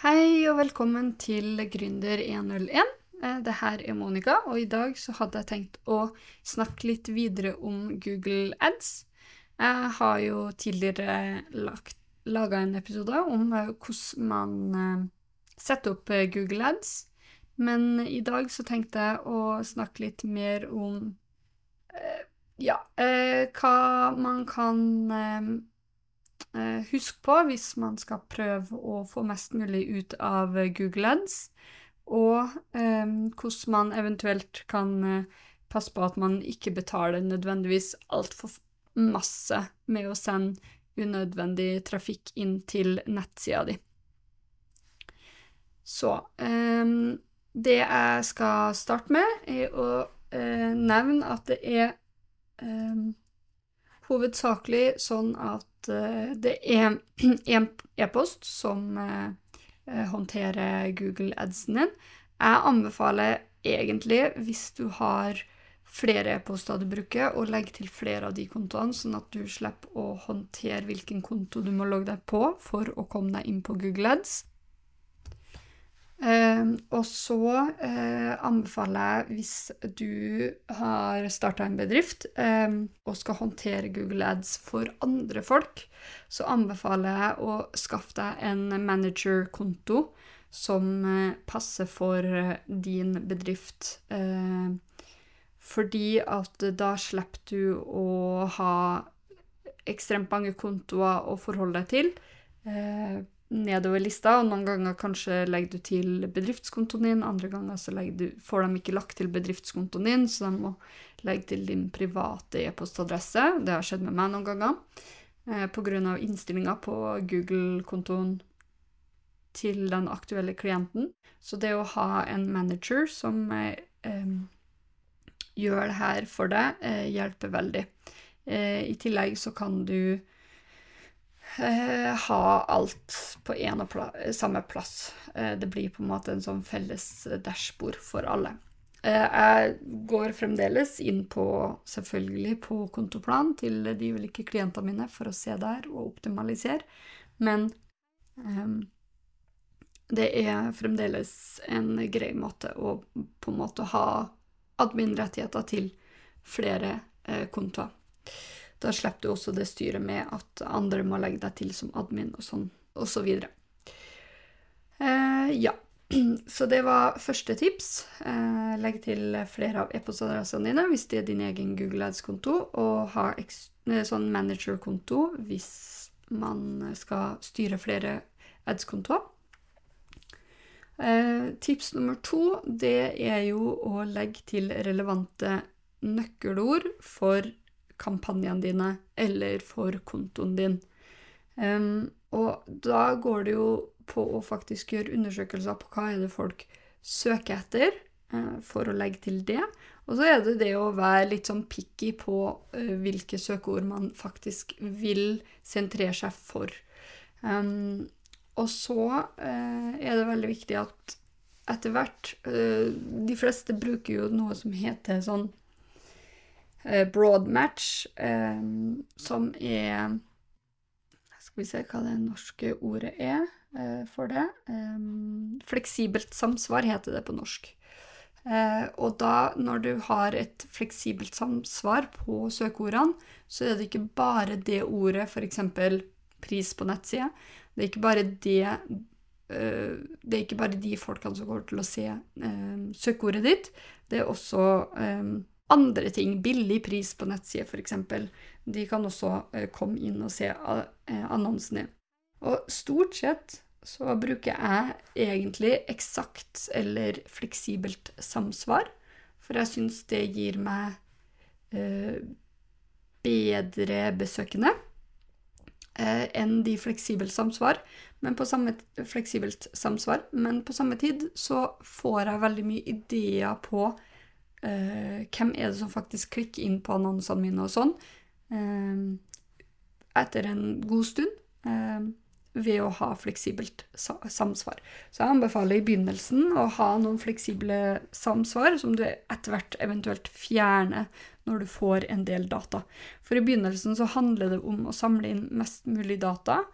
Hei og velkommen til Gründer101. Eh, Det her er Monica, og i dag så hadde jeg tenkt å snakke litt videre om Google Ads. Jeg har jo tidligere laga en episode om eh, hvordan man eh, setter opp Google Ads, men i dag så tenkte jeg å snakke litt mer om ja, hva man kan eh, eh, på hvis man skal prøve å få mest mulig ut av eh, Google Ads, og eh, hvordan man eventuelt kan eh, passe på at man ikke betaler nødvendigvis altfor masse med å sende unødvendig trafikk inn til nettsida di. Så eh, det jeg skal starte med, er å nevne at det er eh, hovedsakelig sånn at eh, det er en e-post som eh, eh, håndterer Google Adsen din. Jeg anbefaler egentlig, hvis du har flere e-poster du bruker, å legge til flere av de kontoene, sånn at du slipper å håndtere hvilken konto du må logge deg på for å komme deg inn på Google Ads. Eh, og så eh, anbefaler jeg, hvis du har starta en bedrift eh, og skal håndtere Google Ads for andre folk, så anbefaler jeg å skaffe deg en managerkonto som eh, passer for eh, din bedrift. Eh, fordi at da slipper du å ha ekstremt mange kontoer å forholde deg til. Nedover lista, og noen ganger kanskje legger du til bedriftskontoen din, andre ganger så du, får de ikke lagt til bedriftskontoen din, så de må legge til din private e-postadresse. Det har skjedd med meg noen ganger. Eh, av innstillinga på Google-kontoen til den aktuelle klienten. Så det å ha en manager som eh, gjør det her for deg, eh, hjelper veldig. Eh, I tillegg så kan du eh, ha alt på en og pla samme plass. Eh, det blir på en måte en sånn felles dashbord for alle. Eh, jeg går fremdeles inn på, selvfølgelig på kontoplan til de ulike klientene mine for å se der og optimalisere, men ehm, det er fremdeles en grei måte å på en måte ha admin-rettigheter til flere eh, kontoer. Da slipper du også det styret med at andre må legge deg til som admin og sånn, og så. Eh, ja, så det var første tips. Eh, legg til flere av e-postadressene dine hvis det er din egen Google Ads-konto, og ha sånn manager-konto hvis man skal styre flere ads-kontoer. Eh, tips nummer to, det er jo å legge til relevante nøkkelord for kampanjene dine eller for kontoen din. Um, og da går det jo på å faktisk gjøre undersøkelser på hva er det folk søker etter, uh, for å legge til det. Og så er det det å være litt sånn picky på uh, hvilke søkeord man faktisk vil sentrere seg for. Um, og så uh, er det veldig viktig at etter hvert De fleste bruker jo noe som heter sånn broad match, som er Skal vi se hva det norske ordet er for det. Fleksibelt samsvar heter det på norsk. Og da, når du har et fleksibelt samsvar på søkeordene, så er det ikke bare det ordet, f.eks. pris på nettside. Det er ikke bare det det er ikke bare de folkene som går til å se eh, søkeordet ditt, det er også eh, andre ting. Billig pris på nettside, f.eks. De kan også eh, komme inn og se annonsene. Og stort sett så bruker jeg egentlig eksakt eller fleksibelt samsvar, for jeg syns det gir meg bedre besøkende enn de fleksibelt samsvar, men på samme, fleksibelt samsvar. Men på samme tid så får jeg veldig mye ideer på eh, hvem er det som faktisk klikker inn på annonsene mine og sånn, eh, etter en god stund. Eh, ved å ha fleksibelt samsvar. Så jeg anbefaler i begynnelsen å ha noen fleksible samsvar som du etter hvert eventuelt fjerner når du får en del data. For i begynnelsen så handler det om å samle inn mest mulig data,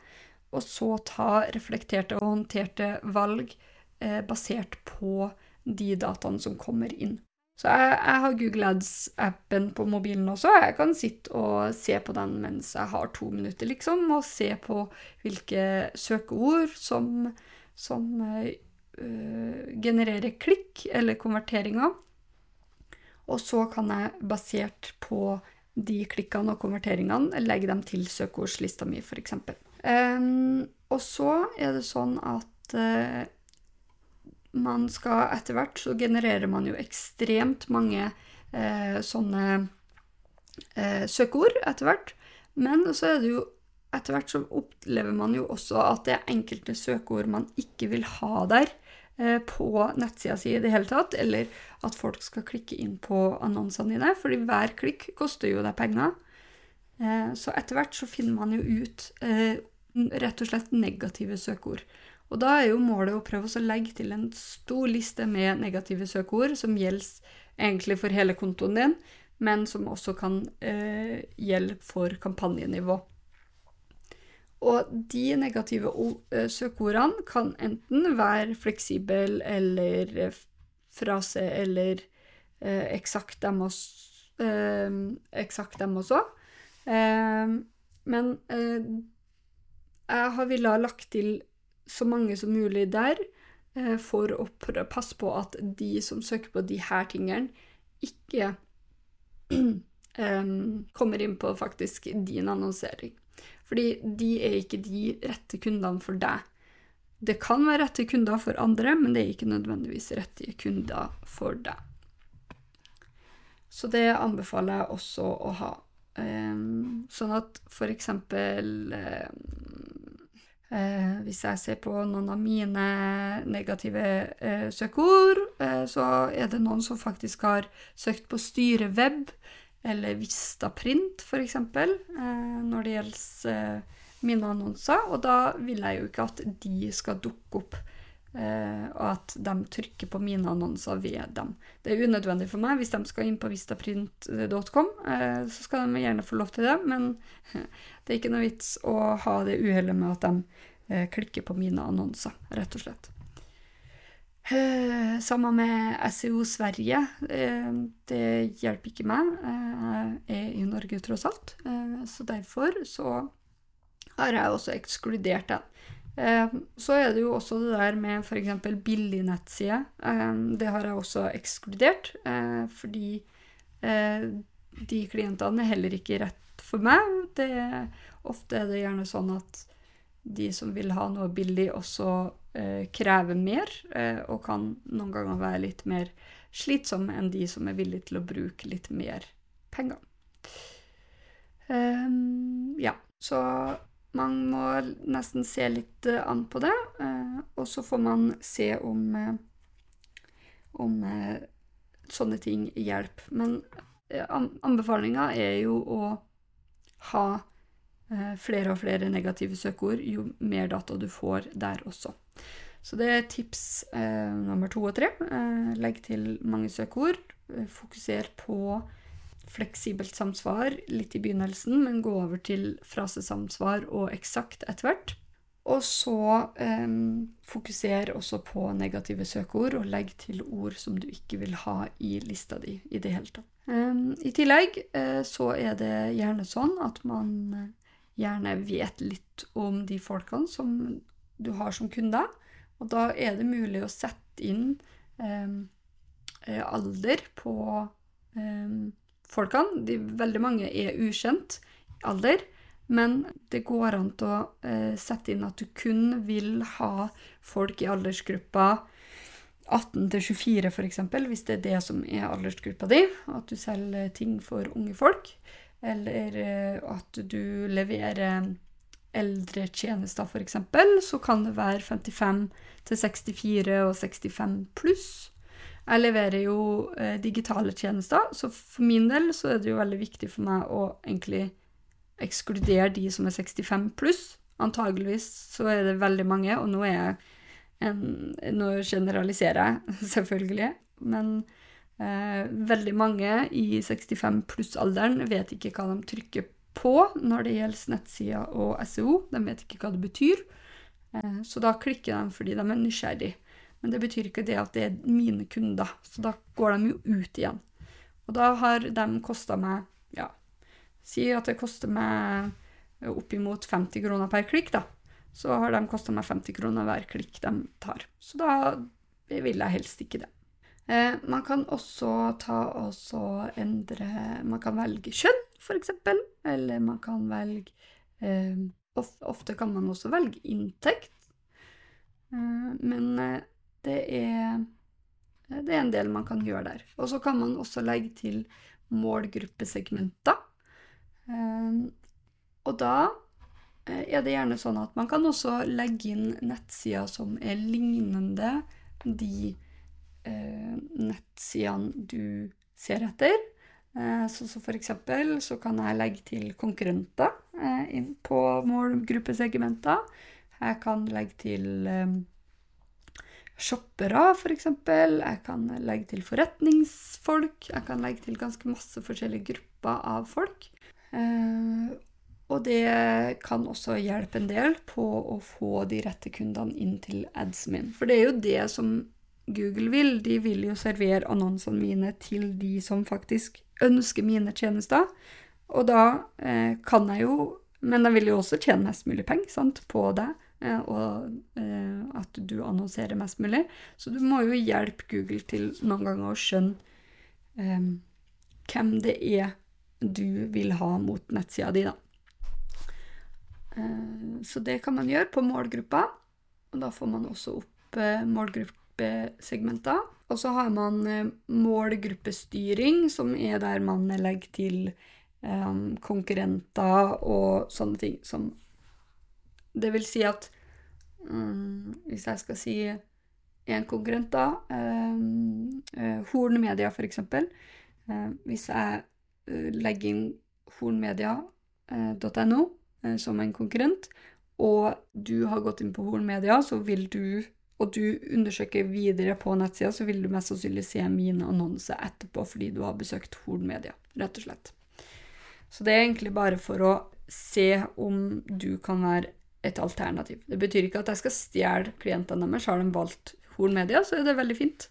og så ta reflekterte og håndterte valg eh, basert på de dataene som kommer inn. Så jeg, jeg har Google Ads-appen på mobilen også. Jeg kan sitte og se på den mens jeg har to minutter, liksom, og se på hvilke søkeord som, som øh, genererer klikk eller konverteringer. Og så kan jeg, basert på de klikkene og konverteringene, legge dem til søkeordslista mi, f.eks. Um, og så er det sånn at uh, man skal etter hvert så genererer man jo ekstremt mange eh, sånne eh, søkeord etter hvert. Men så er det jo etter hvert så opplever man jo også at det er enkelte søkeord man ikke vil ha der eh, på nettsida si i det hele tatt, eller at folk skal klikke inn på annonsene dine, fordi hver klikk koster jo deg penger. Eh, så etter hvert så finner man jo ut eh, rett og slett negative søkeord. Og da er jo målet å prøve å legge til en stor liste med negative søkeord som gjelder egentlig for hele kontoen din, men som også kan eh, gjelde for kampanjenivå. Og de negative eh, søkeordene kan enten være fleksibel eller eh, frase eller eh, eksakt, dem også, eh, dem også. Eh, men jeg har villet lagt til så mange som mulig der, eh, for å passe på at de som søker på de her tingene, ikke um, kommer inn på faktisk din annonsering. Fordi de er ikke de rette kundene for deg. Det kan være rette kunder for andre, men det er ikke nødvendigvis rette kunder for deg. Så det anbefaler jeg også å ha. Sånn at for eksempel hvis jeg ser på noen av mine negative eh, søkeord, eh, så er det noen som faktisk har søkt på styreweb eller Vistaprint, f.eks., eh, når det gjelder eh, mine annonser. Og da vil jeg jo ikke at de skal dukke opp, eh, og at de trykker på mine annonser ved dem. Det er unødvendig for meg. Hvis de skal inn på vistaprint.com, uh, så skal de gjerne få lov til det, men det er ikke noe vits å ha det uhellet med at de uh, klikker på mine annonser, rett og slett. Eh, sammen med SEO Sverige. Eh, det hjelper ikke meg. Jeg er i Norge, tross alt. Eh, så derfor så har jeg også ekskludert den. Eh, så er det jo også det der med f.eks. billig nettside. Eh, det har jeg også ekskludert, eh, fordi de klientene er heller ikke rett for meg. Det, ofte er det gjerne sånn at de som vil ha noe billig, også krever mer, og kan noen ganger være litt mer slitsomme enn de som er villige til å bruke litt mer penger. Ja, så man må nesten se litt eh, an på det, eh, og så får man se om, eh, om sånne ting hjelper. Men anbefalinga er jo å ha flere og flere negative søkeord jo mer data du får der også. Så det er tips nummer to og tre. Legg til mange søkeord. Fokuser på fleksibelt samsvar litt i begynnelsen, men gå over til frasesamsvar og eksakt etter hvert. Og så eh, fokuser også på negative søkeord, og legg til ord som du ikke vil ha i lista di i det hele tatt. Eh, I tillegg eh, så er det gjerne sånn at man uh, gjerne vet litt om de folkene som du har som kunder, og da er det mulig å sette inn um, alder på folkene. De, veldig mange er ukjent alder. Men det går an å eh, sette inn at du kun vil ha folk i aldersgruppa 18 til 24 f.eks., hvis det er det som er aldersgruppa di. At du selger ting for unge folk. Eller eh, at du leverer eldre tjenester, f.eks., så kan det være 55 til 64 og 65 pluss. Jeg leverer jo eh, digitale tjenester, så for min del så er det jo veldig viktig for meg å egentlig ekskludere de som er 65 pluss. Antageligvis så er det veldig mange, og nå er jeg en Nå generaliserer jeg, selvfølgelig, men eh, veldig mange i 65 pluss-alderen vet ikke hva de trykker på når det gjelder nettsider og SEO. De vet ikke hva det betyr, eh, så da klikker de fordi de er nysgjerrig. Men det betyr ikke det at det er mine kunder, så da går de jo ut igjen. Og da har de kosta meg ja, si at det koster meg oppimot 50 kroner per klikk, da. Så har de kosta meg 50 kroner hver klikk de tar. Så da vil jeg helst ikke det. Eh, man kan også ta og endre Man kan velge kjønn, f.eks. Eller man kan velge eh, Ofte kan man også velge inntekt. Eh, men eh, det er det er en del man kan gjøre der. Og så kan man også legge til målgruppesegmenter. Eh, og da eh, er det gjerne sånn at man kan også legge inn nettsider som er lignende de eh, nettsidene du ser etter. Så, så for eksempel så kan jeg legge til konkurrenter inn på målgruppesegmenter. Jeg kan legge til shoppere, f.eks. Jeg kan legge til forretningsfolk. Jeg kan legge til ganske masse forskjellige grupper av folk. Eh, og det kan også hjelpe en del på å få de rette kundene inn til adsen min. For det er jo det som Google vil. De vil jo servere annonsene mine til de som faktisk ønsker mine tjenester. Og da eh, kan jeg jo Men de vil jo også tjene mest mulig penger på det. Eh, og eh, at du annonserer mest mulig. Så du må jo hjelpe Google til noen ganger å skjønne um, hvem det er du vil ha mot nettsida di, da. Så det kan man gjøre på målgruppa, og da får man også opp målgruppesegmenter. Og så har man målgruppestyring, som er der man legger til konkurrenter og sånne ting som det vil si at um, Hvis jeg skal si en konkurrent, da um, uh, Horn Media, for eksempel. Uh, hvis jeg uh, legger inn hornmedia.no som en konkurrent, og du har gått inn på Horn Media, så vil du og du undersøker videre på nettsida, så vil du mest sannsynlig se min annonse etterpå fordi du har besøkt Horn Media, rett og slett. Så det er egentlig bare for å se om du kan være et alternativ. Det betyr ikke at jeg skal stjele klientene deres. Har de valgt Horn Media, så er det veldig fint.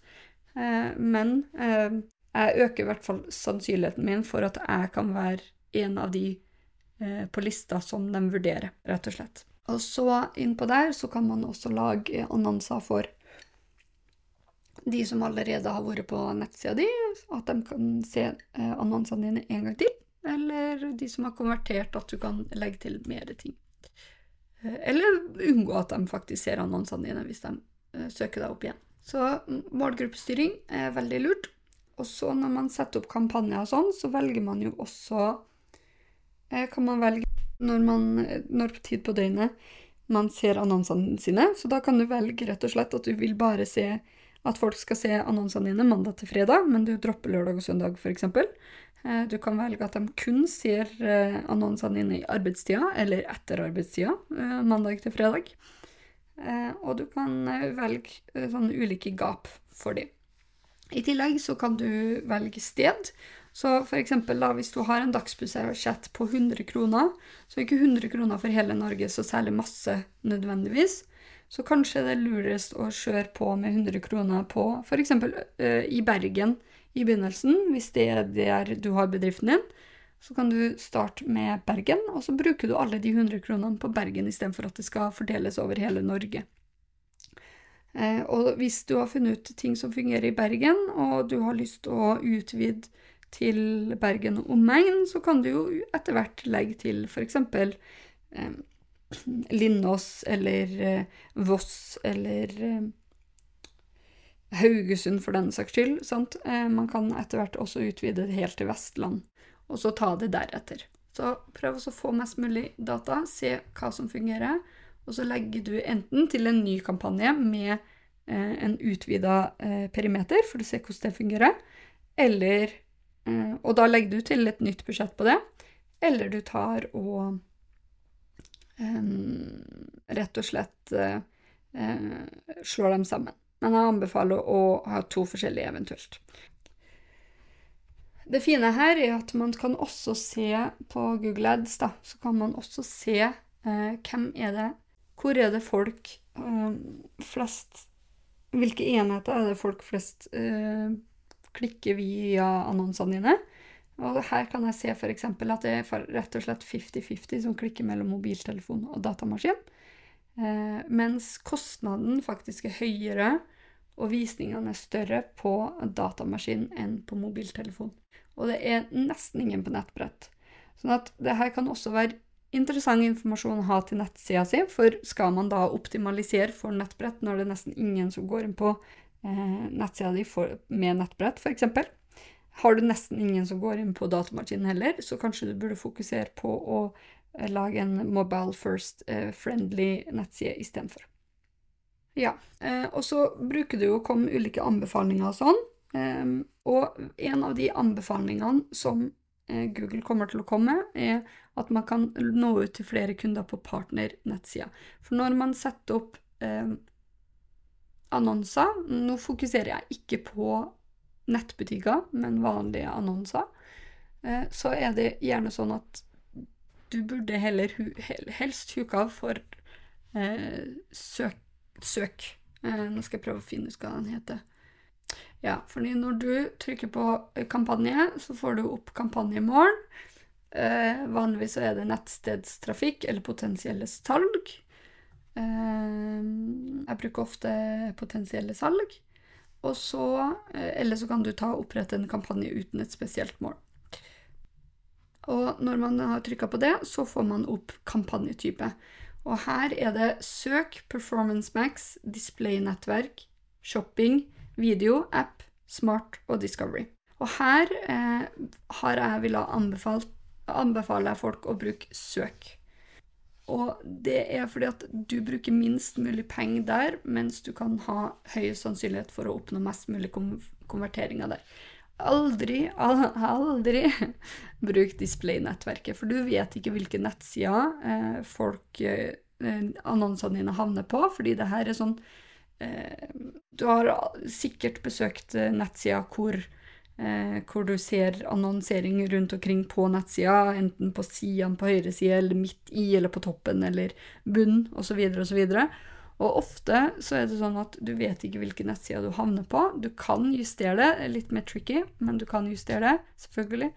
Eh, men eh, jeg øker i hvert fall sannsynligheten min for at jeg kan være en av de eh, på lista som de vurderer, rett og slett. Og så innpå der så kan man også lage annonser for de som allerede har vært på nettsida di, at de kan se annonsene dine en gang til. Eller de som har konvertert, at du kan legge til mer ting. Eller unngå at de faktisk ser annonsene dine hvis de uh, søker deg opp igjen. Så målgruppestyring er veldig lurt. Og så når man setter opp kampanjer og sånn, så velger man jo også eh, Kan man velge når, man, når tid på døgnet man ser annonsene sine. Så da kan du velge rett og slett at du vil bare se at folk skal se annonsene dine mandag til fredag, men du dropper lørdag og søndag f.eks. Eh, du kan velge at de kun ser eh, annonsene dine i arbeidstida eller etter arbeidstida, eh, mandag til fredag. Og du kan velge sånne ulike gap for dem. I tillegg så kan du velge sted. Så for da, hvis du har en dagsbudsjett på 100 kroner, så er ikke 100 kroner for hele Norge så særlig masse nødvendigvis. Så kanskje det er lurest å kjøre på med 100 kroner på f.eks. I Bergen i begynnelsen, hvis det er der du har bedriften din. Så kan du starte med Bergen, og så bruker du alle de 100 kronene på Bergen istedenfor at det skal fordeles over hele Norge. Eh, og hvis du har funnet ut ting som fungerer i Bergen, og du har lyst til å utvide til Bergen og omegn, så kan du jo etter hvert legge til f.eks. Eh, Linnås eller eh, Voss eller eh, Haugesund for den saks skyld. Sant? Eh, man kan etter hvert også utvide det helt til Vestland, og så ta det deretter. Så prøv å få mest mulig data, se hva som fungerer, og så legger du enten til en ny kampanje med eh, en utvida eh, perimeter, for å se hvordan det fungerer, eller eh, Og da legger du til et nytt budsjett på det, eller du tar og eh, rett og slett eh, slår dem sammen. Men jeg anbefaler å ha to forskjellige eventuelt. Det fine her er at man kan også se på Google Ads, da, så kan man også se eh, hvem er det Hvor er det folk eh, flest Hvilke enheter er det folk flest eh, klikker via annonsene dine? Og her kan jeg se f.eks. at det er rett og slett 50-50 som klikker mellom mobiltelefon og datamaskin. Eh, mens kostnaden faktisk er høyere og visningene er større på datamaskin enn på mobiltelefon. Og det er nesten ingen på nettbrett. Sånn at det her kan også være interessant informasjon å ha til nettsida si, for skal man da optimalisere for nettbrett når det er nesten ingen som går inn på eh, nettsida di for, med nettbrett, f.eks., har du nesten ingen som går inn på datamaskinen heller, så kanskje du burde fokusere på å eh, lage en mobile first eh, nettside istedenfor. Ja, eh, og så bruker det jo å komme ulike anbefalinger og sånn. Og en av de anbefalingene som Google kommer til å komme, er at man kan nå ut til flere kunder på partnernettsida. For når man setter opp eh, annonser Nå fokuserer jeg ikke på nettbutikker, men vanlige annonser. Eh, så er det gjerne sånn at du burde heller helst huke av for eh, søk søk. Eh, nå skal jeg prøve å finne ut hva den heter. Ja, fordi når du trykker på kampanje, så får du opp kampanjemål. Eh, vanligvis så er det nettstedstrafikk eller potensielle salg. Eh, jeg bruker ofte potensielle salg. Og så, eh, eller så kan du ta opprette en kampanje uten et spesielt mål. Og når man har trykka på det, så får man opp kampanjetype. Og her er det søk, Performance Max, display-nettverk, shopping, video, app, smart og discovery. Og her eh, har jeg villet anbefale folk å bruke søk. Og det er fordi at du bruker minst mulig penger der, mens du kan ha høy sannsynlighet for å oppnå mest mulig konverteringer der. Aldri, aldri bruk display-nettverket, for du vet ikke hvilke nettsider eh, folk eh, annonsene dine havner på, fordi det her er sånn eh, Du har sikkert besøkt eh, nettsider hvor, eh, hvor du ser annonsering rundt omkring på nettsida, enten på sidene på høyre side, eller midt i, eller på toppen, eller bunn, osv., osv. Og ofte så er det sånn at du vet ikke hvilken nettside du havner på. Du kan justere det, litt mer tricky, men du kan justere det, selvfølgelig.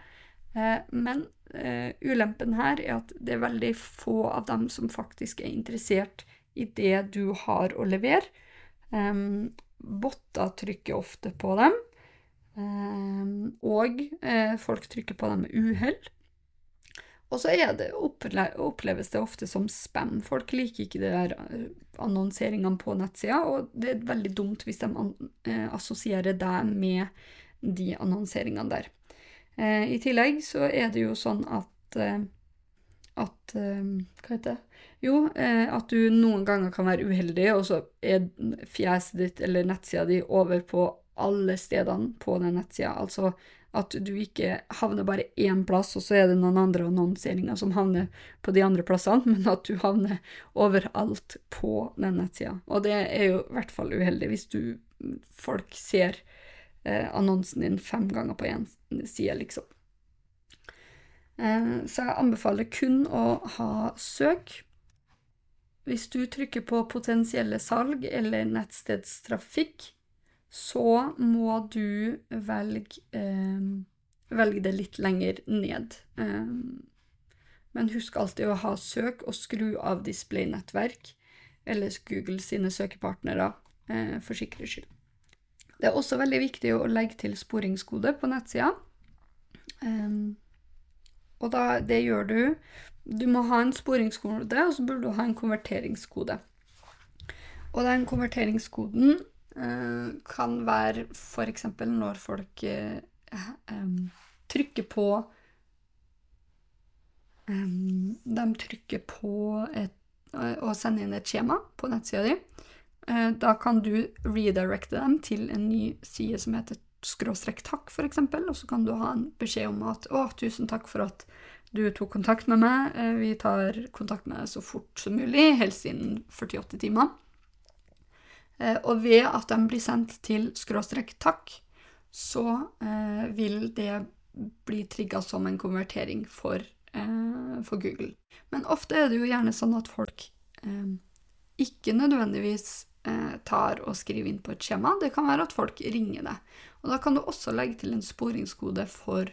Eh, men eh, ulempen her er at det er veldig få av dem som faktisk er interessert i det du har å levere. Um, botter trykker ofte på dem, um, og eh, folk trykker på dem med uhell. Og så det, oppleves det ofte som spam. Folk liker ikke de der eh, annonseringene på nettsida, og det er veldig dumt hvis de eh, assosierer deg med de annonseringene der. Eh, I tillegg så er det jo sånn at at Hva heter det? Jo, at du noen ganger kan være uheldig, og så er fjeset ditt eller nettsida di over på alle stedene på den nettsida. Altså at du ikke havner bare én plass, og så er det noen andre annonseringer som havner på de andre plassene, men at du havner overalt på den nettsida. Og det er jo i hvert fall uheldig hvis du folk ser eh, annonsen din fem ganger på én side, liksom. Eh, så jeg anbefaler kun å ha søk. Hvis du trykker på potensielle salg eller nettstedstrafikk, så må du velge, eh, velge det litt lenger ned. Eh, men husk alltid å ha søk og skru av display-nettverk eller Google sine søkepartnere eh, for sikkerhets skyld. Det er også veldig viktig å legge til sporingskode på nettsida. Um, og da, det gjør du Du må ha en sporingskode, og så burde du ha en konverteringskode. Og den konverteringskoden Eh, kan være f.eks. når folk um, trykker på De trykker på et, å sende inn et skjema på nettsida di. Da kan du redirecte dem til en ny side som heter skråstrekk takk, f.eks., og så kan du ha en beskjed om at 'Å, tusen takk for at du tok kontakt med meg. Vi tar kontakt med deg så fort som mulig, helst innen 48 timer'. Eh, og ved at de blir sendt til skråstrek takk, så eh, vil det bli trigga som en konvertering for, eh, for, Google. Men ofte er det jo gjerne sånn at folk ikke nødvendigvis tar og skriver inn på et skjema. Det kan være at folk ringer deg. Og da kan du også legge til en sporingskode for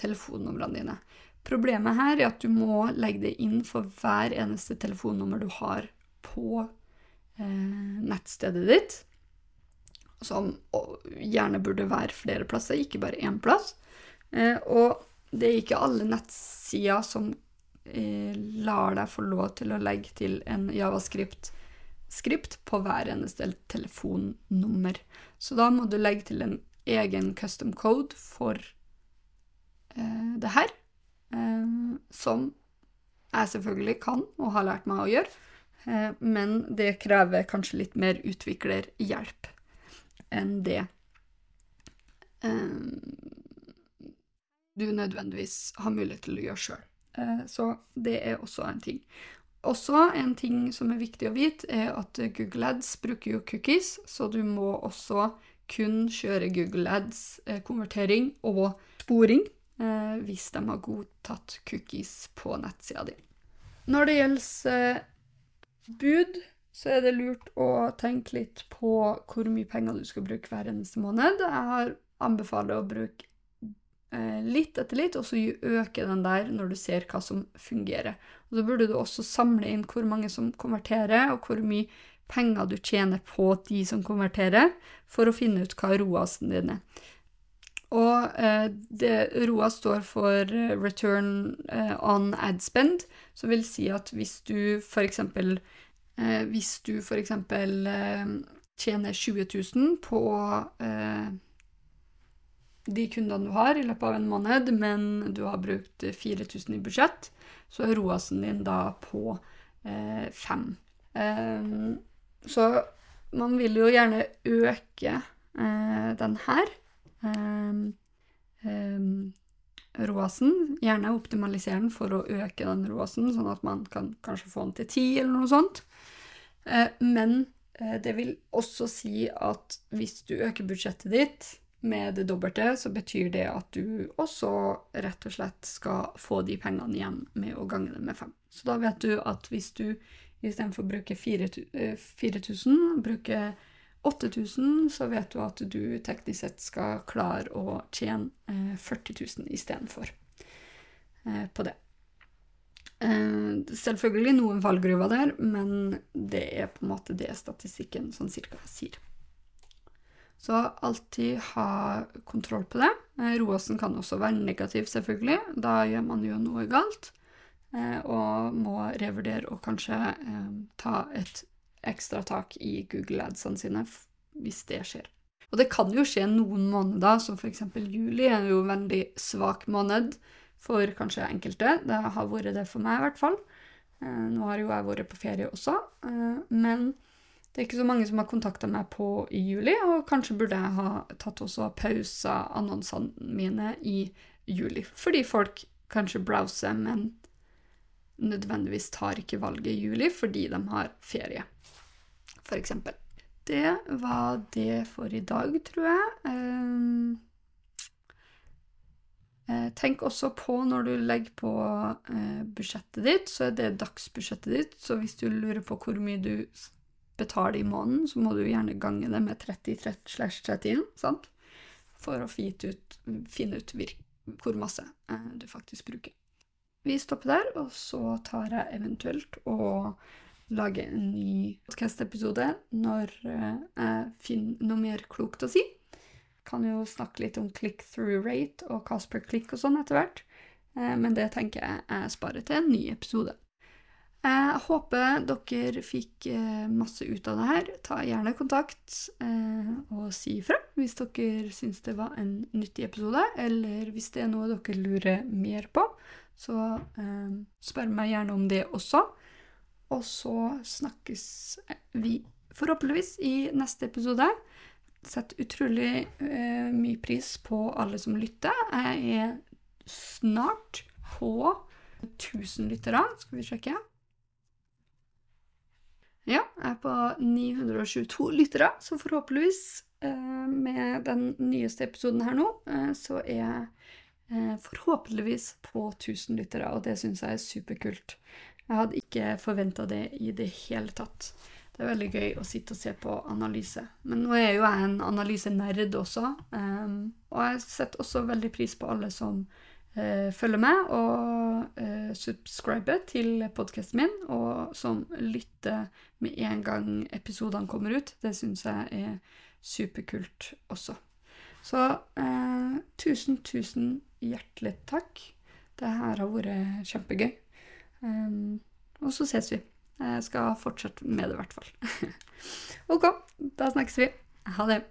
telefonnumrene dine. Problemet her er at du må legge det inn for hver eneste telefonnummer du har på nettstedet ditt. Som gjerne burde være flere plasser, ikke bare én plass. Eh, og det er ikke alle nettsider som eh, lar deg få lov til å legge til en javascript-skript på hver eneste telefonnummer. Så da må du legge til en egen custom code for eh, det her. Eh, som jeg selvfølgelig kan og har lært meg å gjøre, eh, men det krever kanskje litt mer utviklerhjelp enn det du nødvendigvis har mulighet til å gjøre sjøl. Så det er også en ting. Også en ting som er viktig å vite, er at Google Ads bruker jo cookies, så du må også kun kjøre Google Ads-konvertering og sporing eh, hvis de har godtatt cookies på nettsida di. Når det gjelder eh, bud, så er det lurt å tenke litt på hvor mye penger du skal bruke hver eneste måned. Jeg har anbefaler å bruke eh, litt etter litt, og så øke den der når du ser hva som fungerer. Og Så burde du også samle inn hvor mange som konverterer, og hvor mye penger du tjener på de som konverterer, for å finne ut hva ROAS-en din er. Eh, det, ROA står for eh, Return eh, on Ad Spend, som vil si at hvis du eksempel eh, Hvis du f.eks. eh, tjener 20 000 på eh, de kundene du har i løpet av en måned, men du har brukt 4000 i budsjett, så er ROAS-en din da på 5. så man vil jo gjerne øke den her um, um, ROAS-en. Gjerne optimalisere den for å øke den ROAS-en, sånn at man kan kanskje få den til 10 eller noe sånt. Uh, men uh, det vil også si at hvis du øker budsjettet ditt med det dobbelte, så betyr det at du også rett og slett skal få de pengene igjen med å gange det med fem. Så da vet du at hvis du istedenfor å bruke 4000, bruker 8000, så vet du at du teknisk sett skal klare å tjene 40 000 istedenfor eh, på det. Eh, selvfølgelig noen fallgruver der, men det er på en måte det statistikken sånn cirka sier. Så alltid ha kontroll på det. Eh, Roasen kan også være negativ, selvfølgelig. Da gjør man jo noe galt. Og må revurdere og kanskje ta et ekstra tak i Google Adsene sine hvis det skjer. Og det kan jo skje noen måneder, som f.eks. juli er jo en veldig svak måned for kanskje enkelte. Det har vært det for meg, i hvert fall. Eh, nå har jo jeg vært på ferie også, eh, men det er ikke så mange som har kontakta meg på i juli, og kanskje burde jeg ha tatt også pausa annonsene mine i juli. Fordi folk kanskje browser, men nødvendigvis tar ikke valget i juli fordi de har ferie f.eks. Det var det for i dag, tror jeg. Ehm, eh, tenk også på når du legger på eh, budsjettet ditt, så er det dagsbudsjettet ditt. Så hvis du lurer på hvor mye du betaler i måneden, så må du gjerne gange det med 30-31, sant? For å ut, finne ut hvor masse eh, du faktisk bruker. Vi stopper der, og så tar jeg eventuelt og lage en ny podkast-episode når eh, jeg finner noe mer klokt å si. Kan jo snakke litt om click-through rate og cost per click og sånn etter hvert, eh, men det tenker jeg jeg sparer til en ny episode. Jeg håper dere fikk eh, masse ut av det her. Ta gjerne kontakt og si ifra hvis dere syns det var en nyttig episode, eller hvis det er noe dere lurer mer på, så spør meg gjerne om det også. Og så snakkes vi forhåpentligvis i neste episode. Setter utrolig eh, mye pris på alle som lytter. Jeg er snart på 1000 lyttere. Skal vi sjekke? Ja, jeg er på 922 lyttere, så forhåpentligvis eh, med den nyeste episoden her nå, eh, så er eh, forhåpentligvis på 1000 lyttere, og det syns jeg er superkult. Jeg hadde ikke forventa det i det hele tatt. Det er veldig gøy å sitte og se på analyse. Men nå er jo jeg en analysenerd også, um, og jeg setter også veldig pris på alle som uh, følger med og uh, subscriber til podkasten min, og som lytter med en gang episodene kommer ut. Det syns jeg er superkult også. Så eh, tusen, tusen hjertelig takk. Det her har vært kjempegøy. Um, og så ses vi. Jeg skal fortsette med det, i hvert fall. OK, da snakkes vi. Ha det.